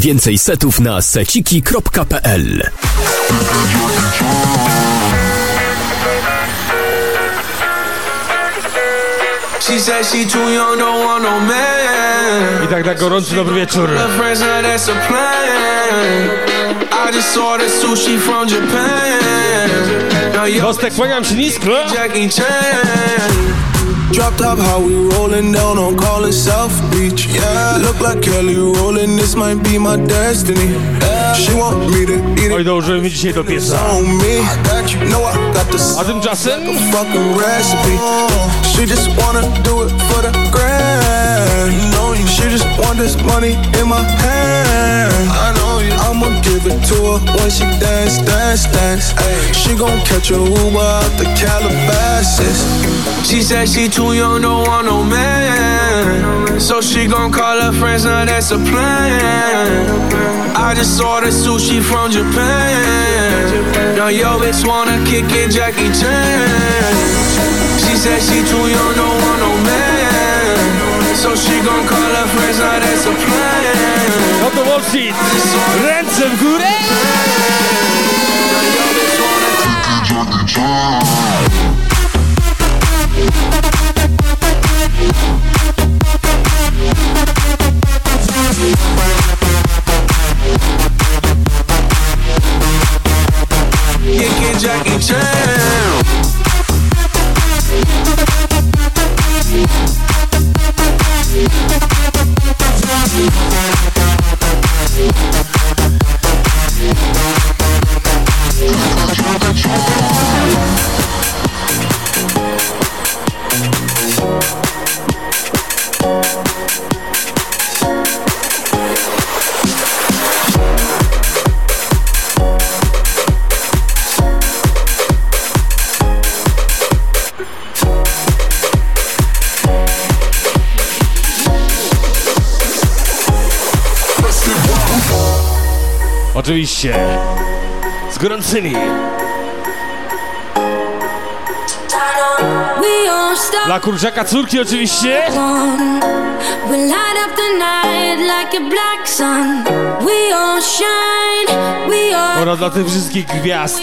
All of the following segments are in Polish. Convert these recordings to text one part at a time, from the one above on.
Więcej setów na seciki.pl I tak na gorący dobry wieczór. Kostek, kłaniam się nisko. Drop top, how we rolling down on calling South Beach. Yeah, look like Kelly rolling, this might be my destiny. She want me to eat Oj, it dołożymy dzisiaj do piesa. on me. You know I got the A tymczasem fucking recipe. She just wanna do it for the grand. Know you. She just want this money in my hand. I know you. I'ma give it to her when she dance, dance, dance. Ay, she gon' catch a Uber out the Calabasas. She said she too young, don't want no man. So she gon' call her friends, now that's a plan. I just saw the sushi from Japan. Now yo bitch wanna kick it, Jackie Chan. She said she too young, don't want no man. So she gon' call her friends, now that's a plan. no to Wall Street. Ręce Jackie Chan. Gorącymi. We all start Dla kurczaka córki oczywiście. one. We light up the night like a black sun. We all shine. We all Oraz dla tych wszystkich gwiazd.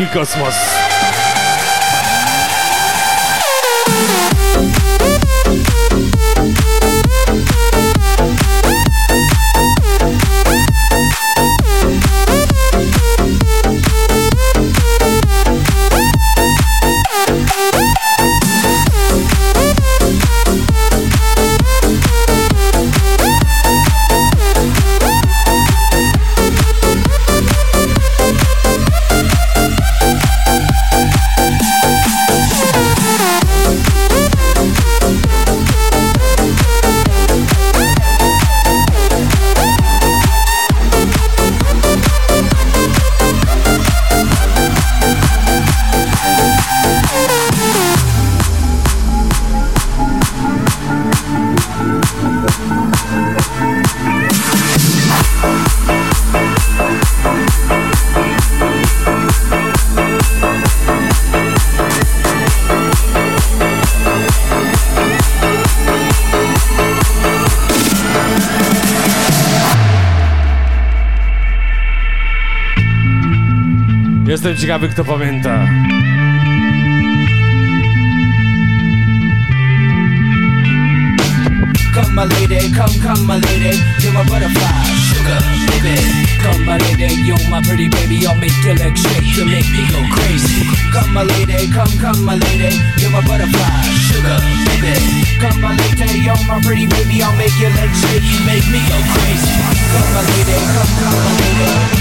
aqui, Cosmos. Jestem ciekawy, kto pamięta. Come my lady, come, come my lady, you're my butterfly, sugar, baby. Come my lady, you're my pretty baby, I'll make your legs shake, you make me go crazy. Come my lady, come, come my lady, you're my butterfly, sugar, baby. Come my lady, you're my pretty baby, I'll make your legs shake, you make me go crazy. Come my lady, come, come my lady.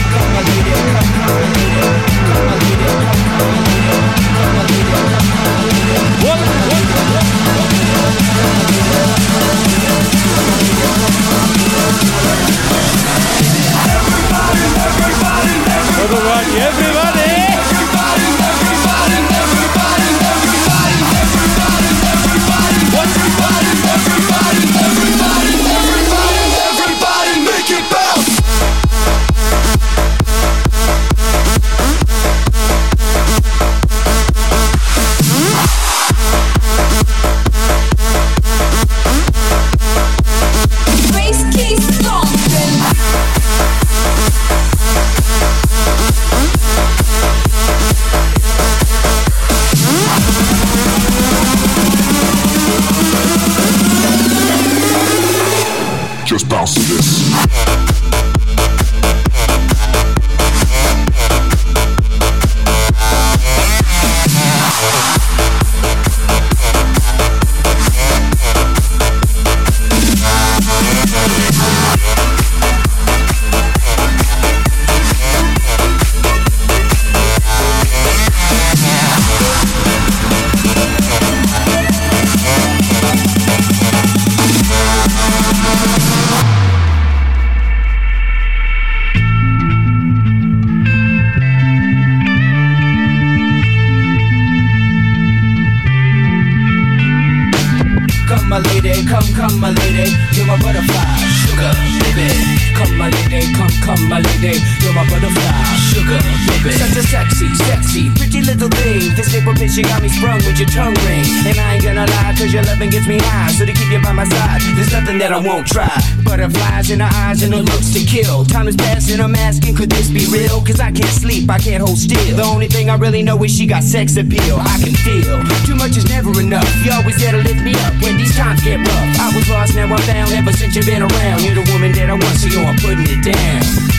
Everybody, everybody! Cause I can't sleep, I can't hold still. The only thing I really know is she got sex appeal. I can feel too much is never enough. You always there to lift me up when these times get rough. I was lost, now I'm found. Ever since you've been around, you're the woman that I want, so yo, I'm putting it down.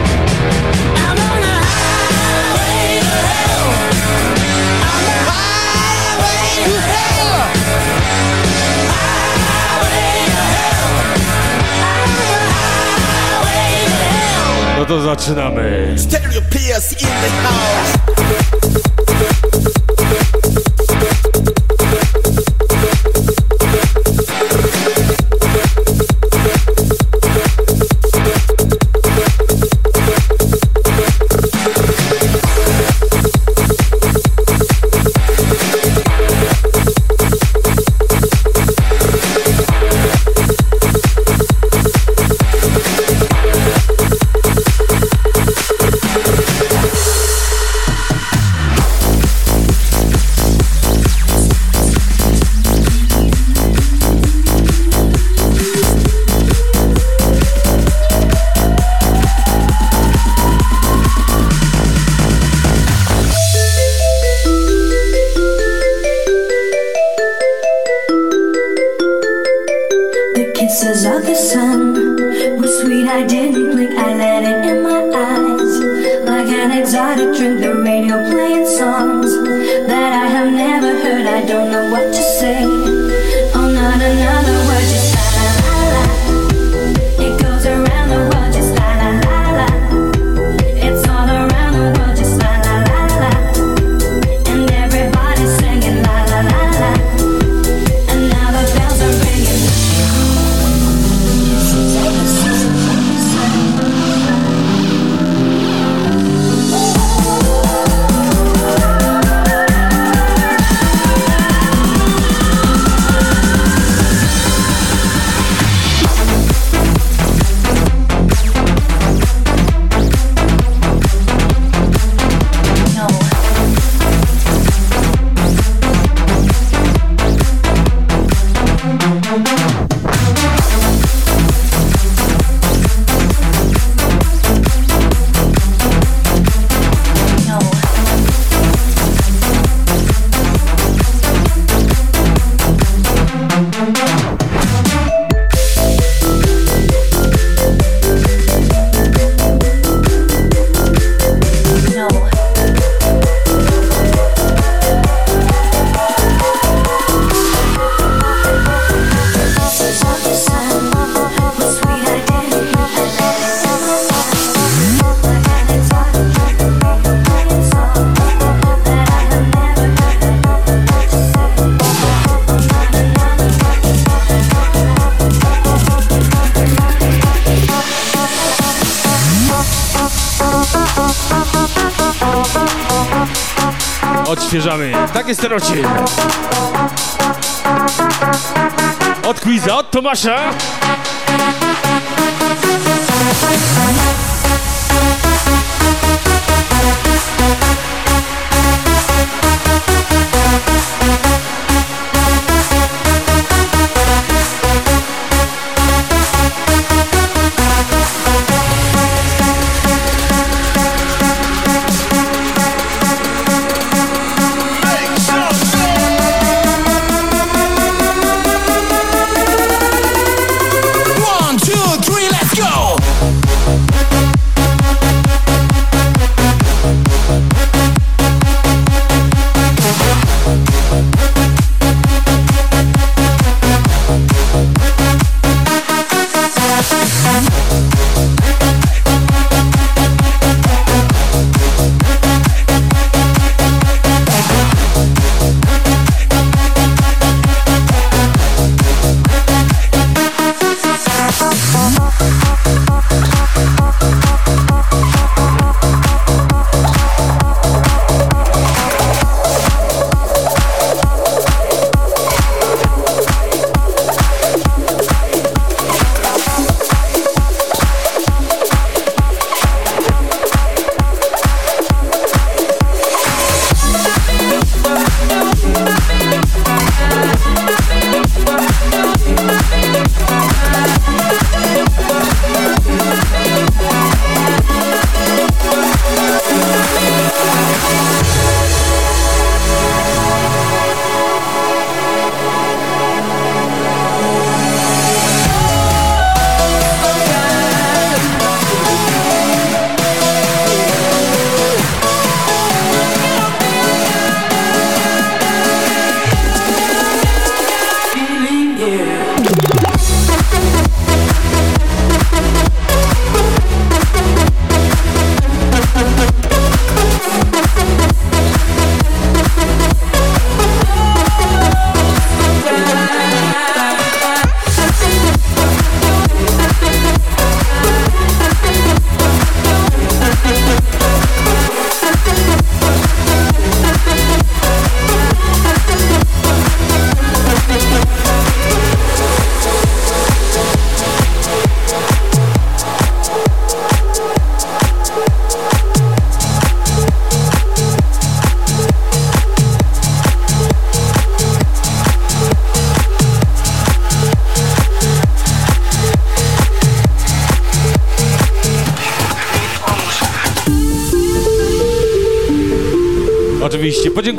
No to zaczynamy. Stereo PS in the house. rodzin. Od Quiza, od Tomasza.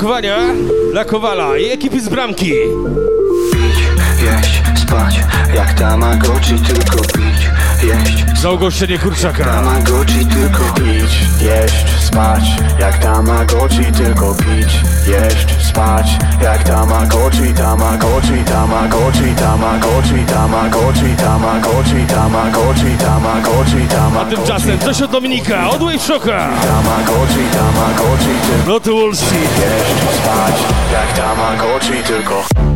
Podziękowania dla Kowala i ekipy z bramki. Jeść, spać, jak Tamagotchi, tylko pić Jeść, Za ugoszczenie kurczaka. Tamagotchi, tylko pić Jeść, spać, jak Tamagotchi, tylko pić Jeść, spać, jak Tamagotchi, Tamagotchi, Tamagotchi, Tamagotchi, Tamagotchi, Tamagotchi, Tamagotchi, Tamagotchi, A Tamagotchi tymczasem coś od Dominika, od Wave Shocka. Tamagotchi, Tamagotchi, tylko No to Street. Jeść, spać, jak Tamagotchi, tylko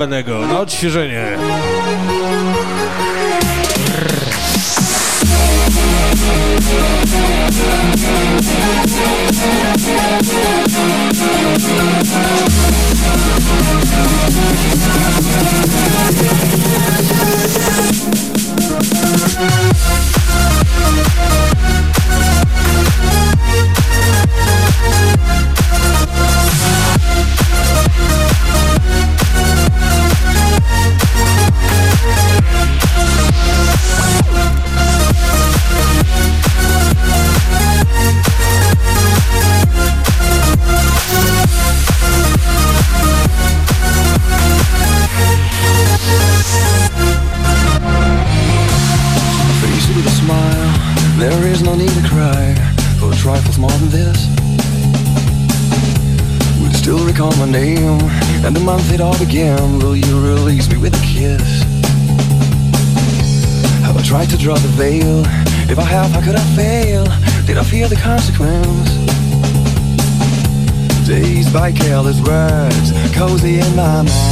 Benego, na odświeżenie. Face trifles more than this. Will still recall my name and the month it all began. Will you release me with a kiss? Have I tried to draw the veil? If I have, how could I fail? Did I fear the consequence? Dazed by careless words, cozy in my mind.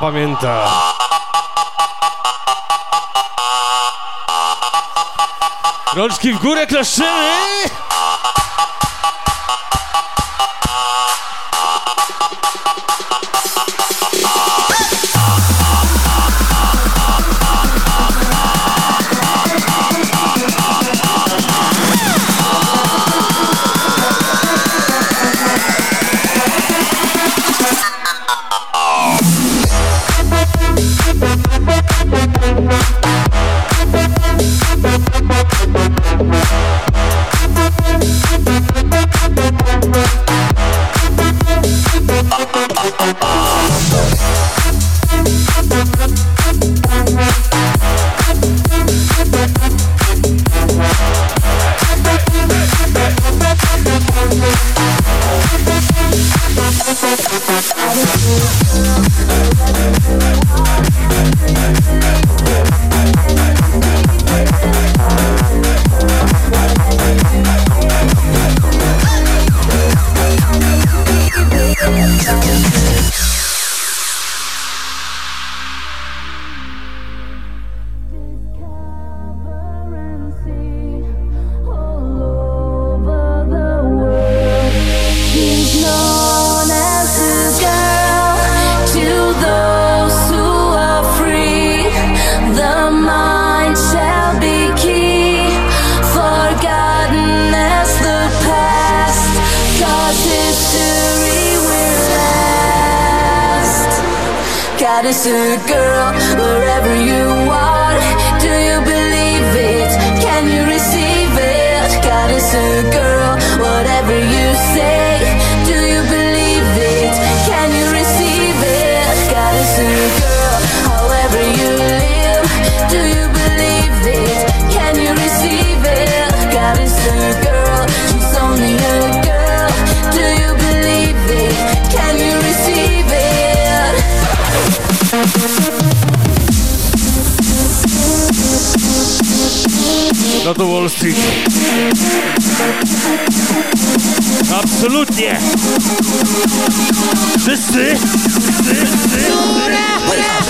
pamięta. Rączki w górę, klaszczyny! honest a girl wherever you No to Wall Street. Absolutnie. Wszyscy, wszyscy, wszyscy.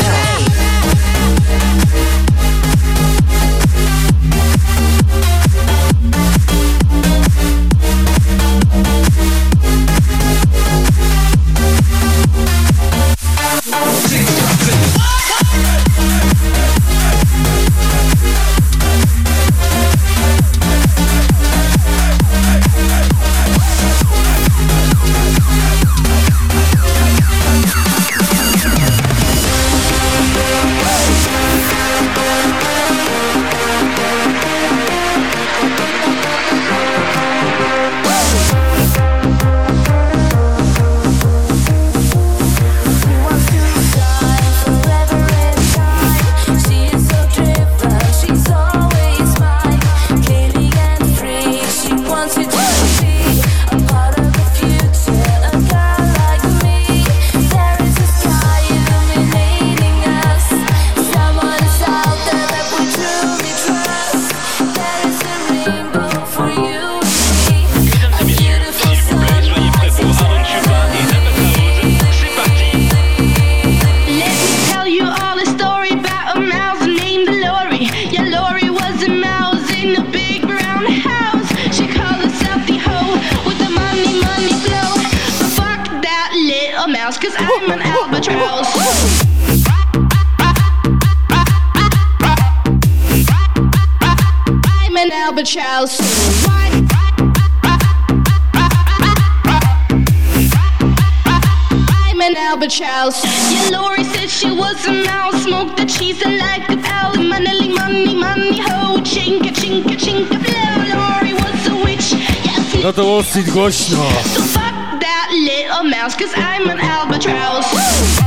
to dosyć głośno. So fuck that little mouse, cause I'm an albatross. Woo!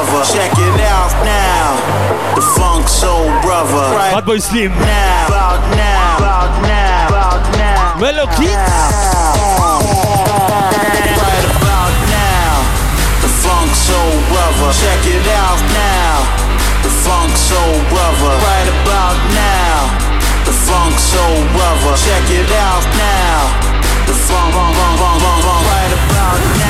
lover. Check it out now. The funk soul brother. Right Hot boy Slim. Now, about now, about now, about now. Mellow Kids. Right about now. The funk soul brother. Check it out now. The funk soul brother. Right about now. The funk soul brother. Check it out now. The funk, funk, funk, funk, funk, funk. Right about now.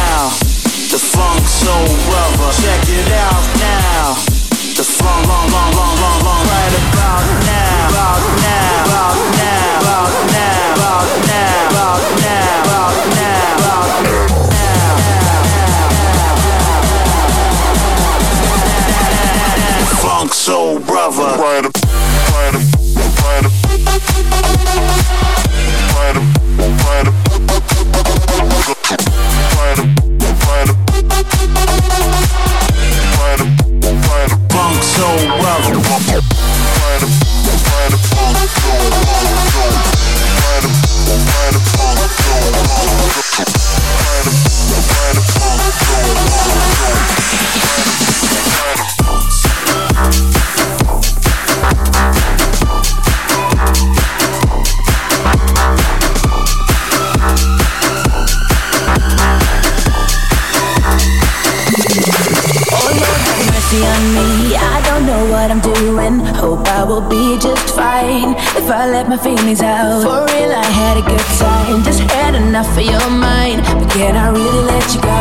My feelings out. For real, I had a good time. Just had enough of your mind. But can I really let you go?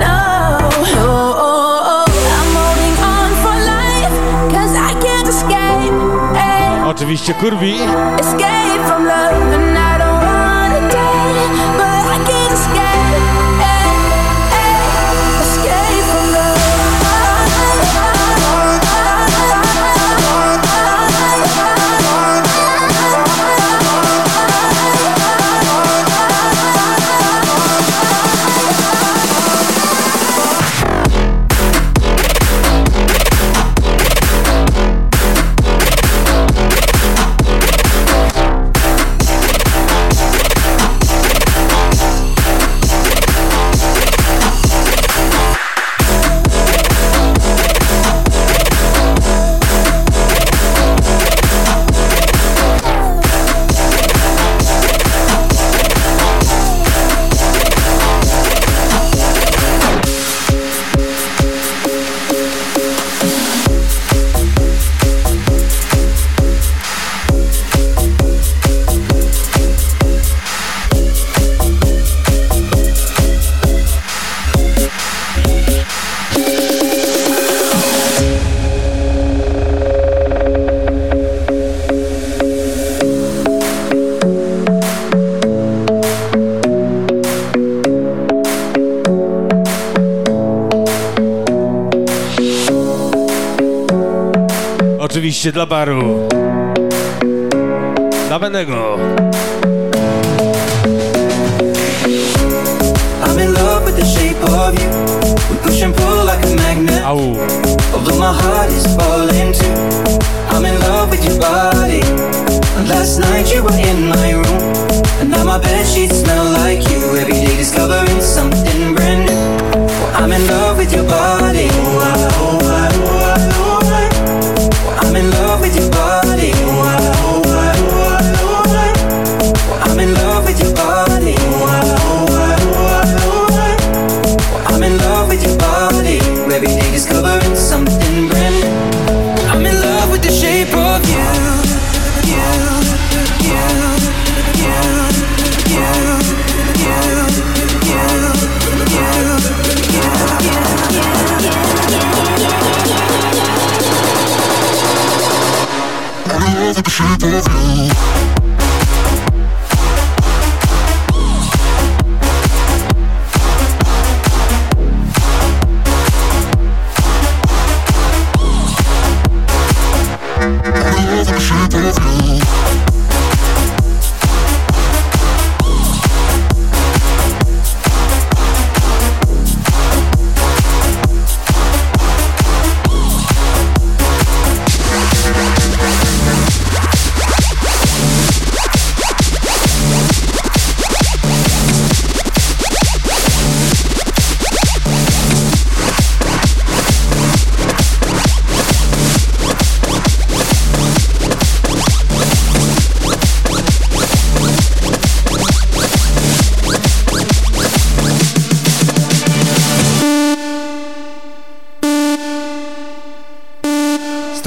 No. Oh, I'm holding on for life. Cause I can't escape. Hey. Oczywiście kurwi. Escape from love. Oczywiście dla baru. Dla Benego. I'm in love with the shape of you. We push and pull like a magnet. Au. Although my heart is falling too. I'm in love with your body. And last night you were in my room. And now my bed sheets smell like you. Every day discovering something brand new. Well, I'm in love with your body. Oh, oh, me de go through the roof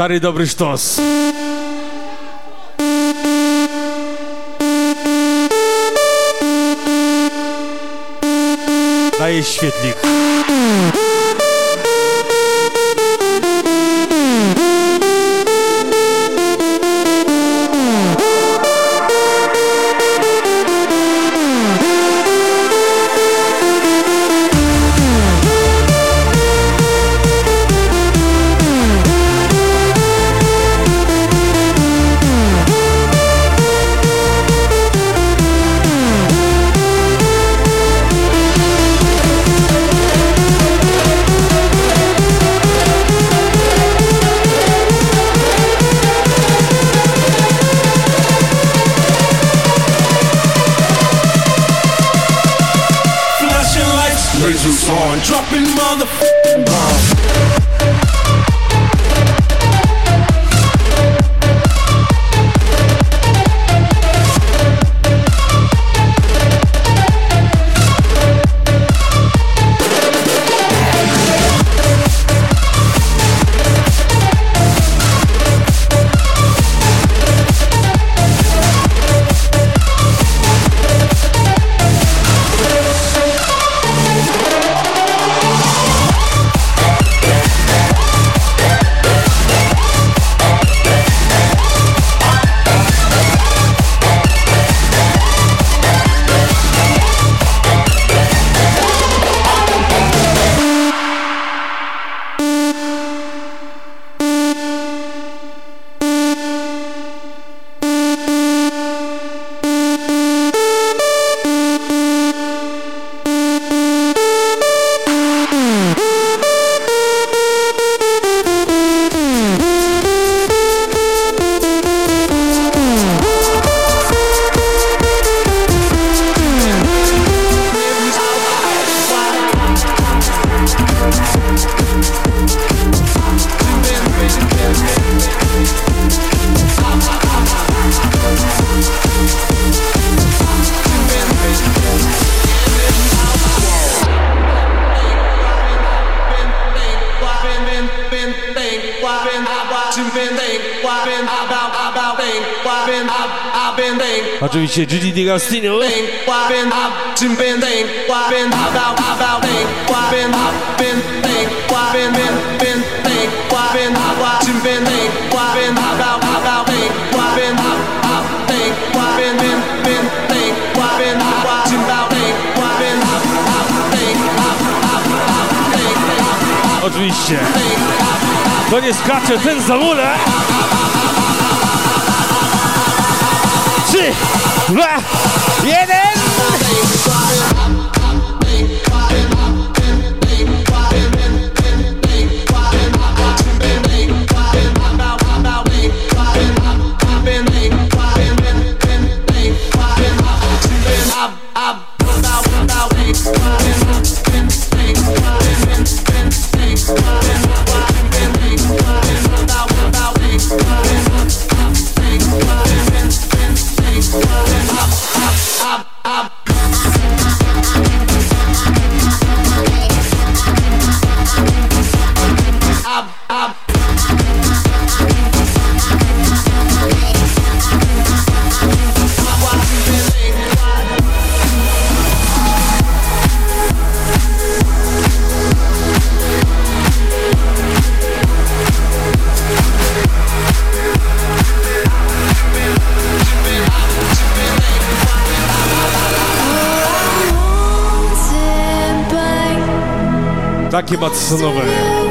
Старый добрый штос. Да и светлик. Oczywiście Gigi DiGostino Oczywiście. To nie skacze ten zamulek. 시, 와, 얘네! takie Batsonowe.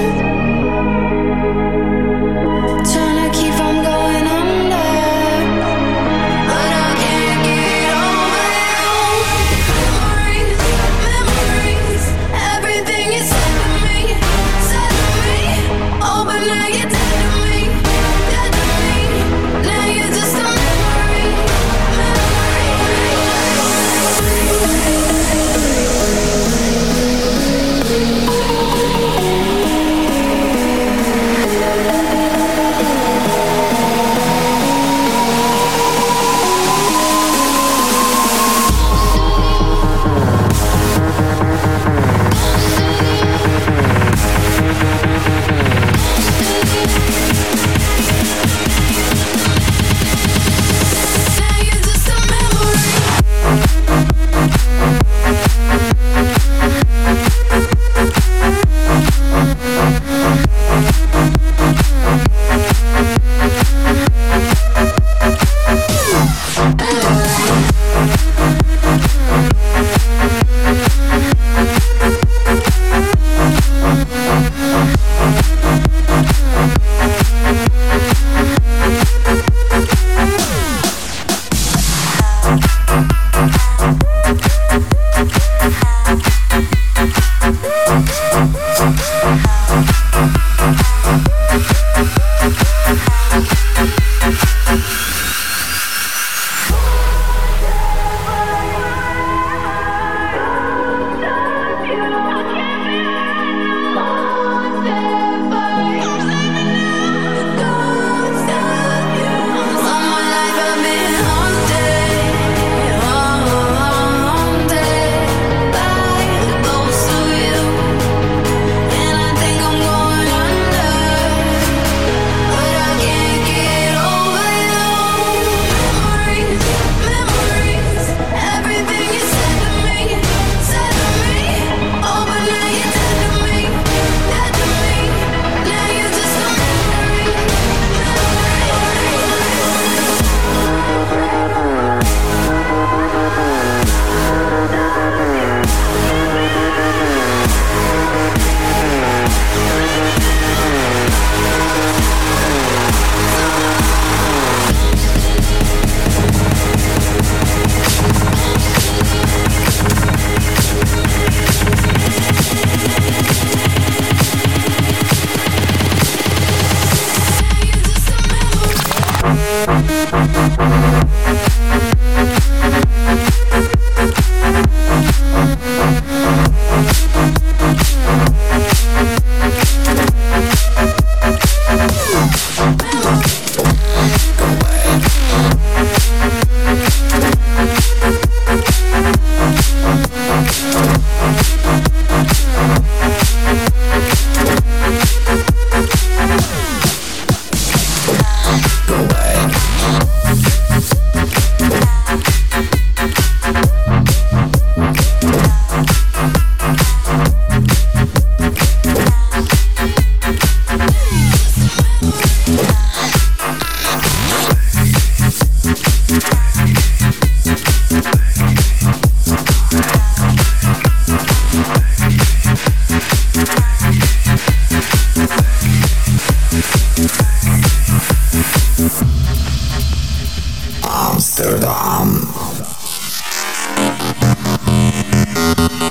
Amsterdam.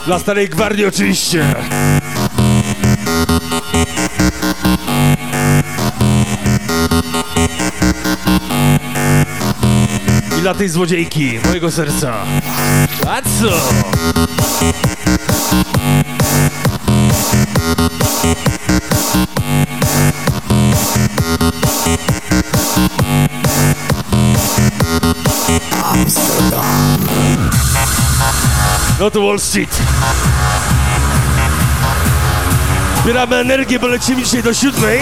Dla starej gwardii oczywiście. I dla tej złodziejki, mojego serca. A co? No to Wall Street. Zbieramy energię, bo lecimy dzisiaj do siódmej.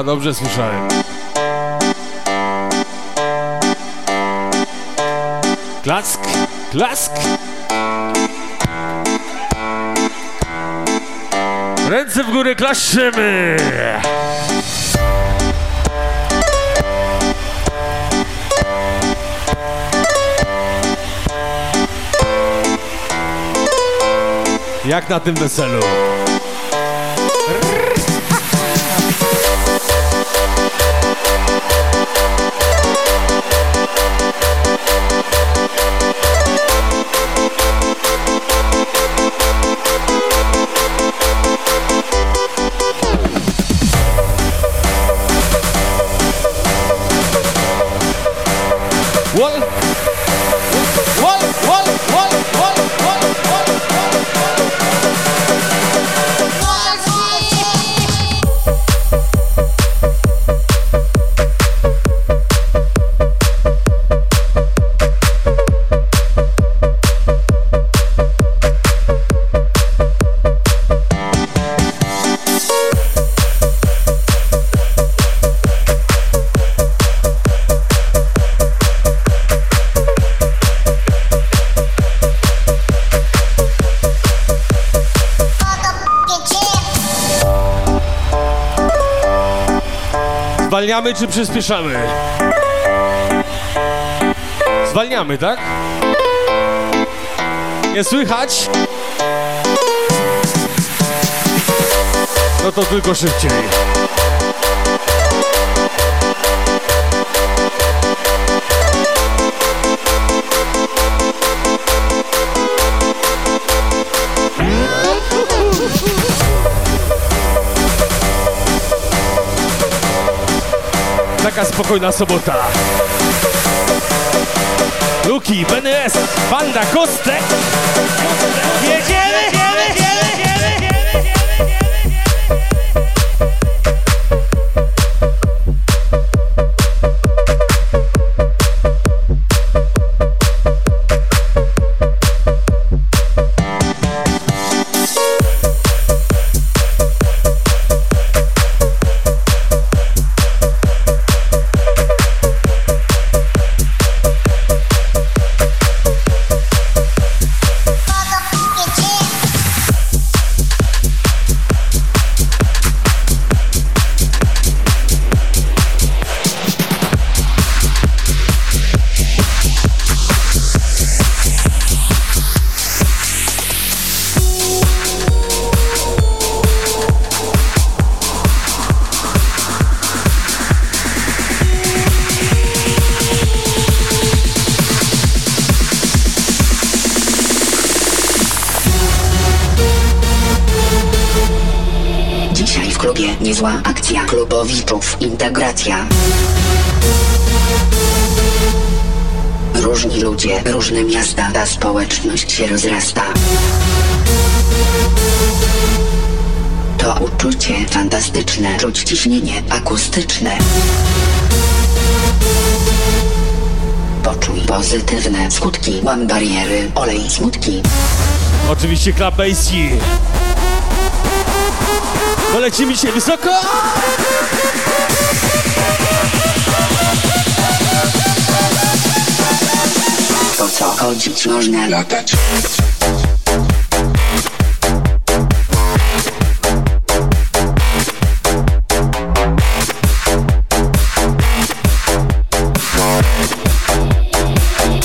Chyba dobrze słyszałem. Klask, klask. Ręce w górę klaszczymy. Jak na tym weselu? Zwalniamy czy przyspieszamy? Zwalniamy, tak? Nie słychać? No to tylko szybciej. Taka spokojna sobota. Luki, BNS, Banda, Kostek. Jedziemy, klubowiczów integracja. Różni ludzie, różne miasta, ta społeczność się rozrasta. To uczucie fantastyczne, czuć ciśnienie akustyczne. Poczuj pozytywne skutki, łam bariery, olej smutki. Oczywiście Club Basie. Polecimy się wysoko. Po co chodzić można latać?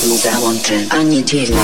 Muza łączy, a nie dzieli.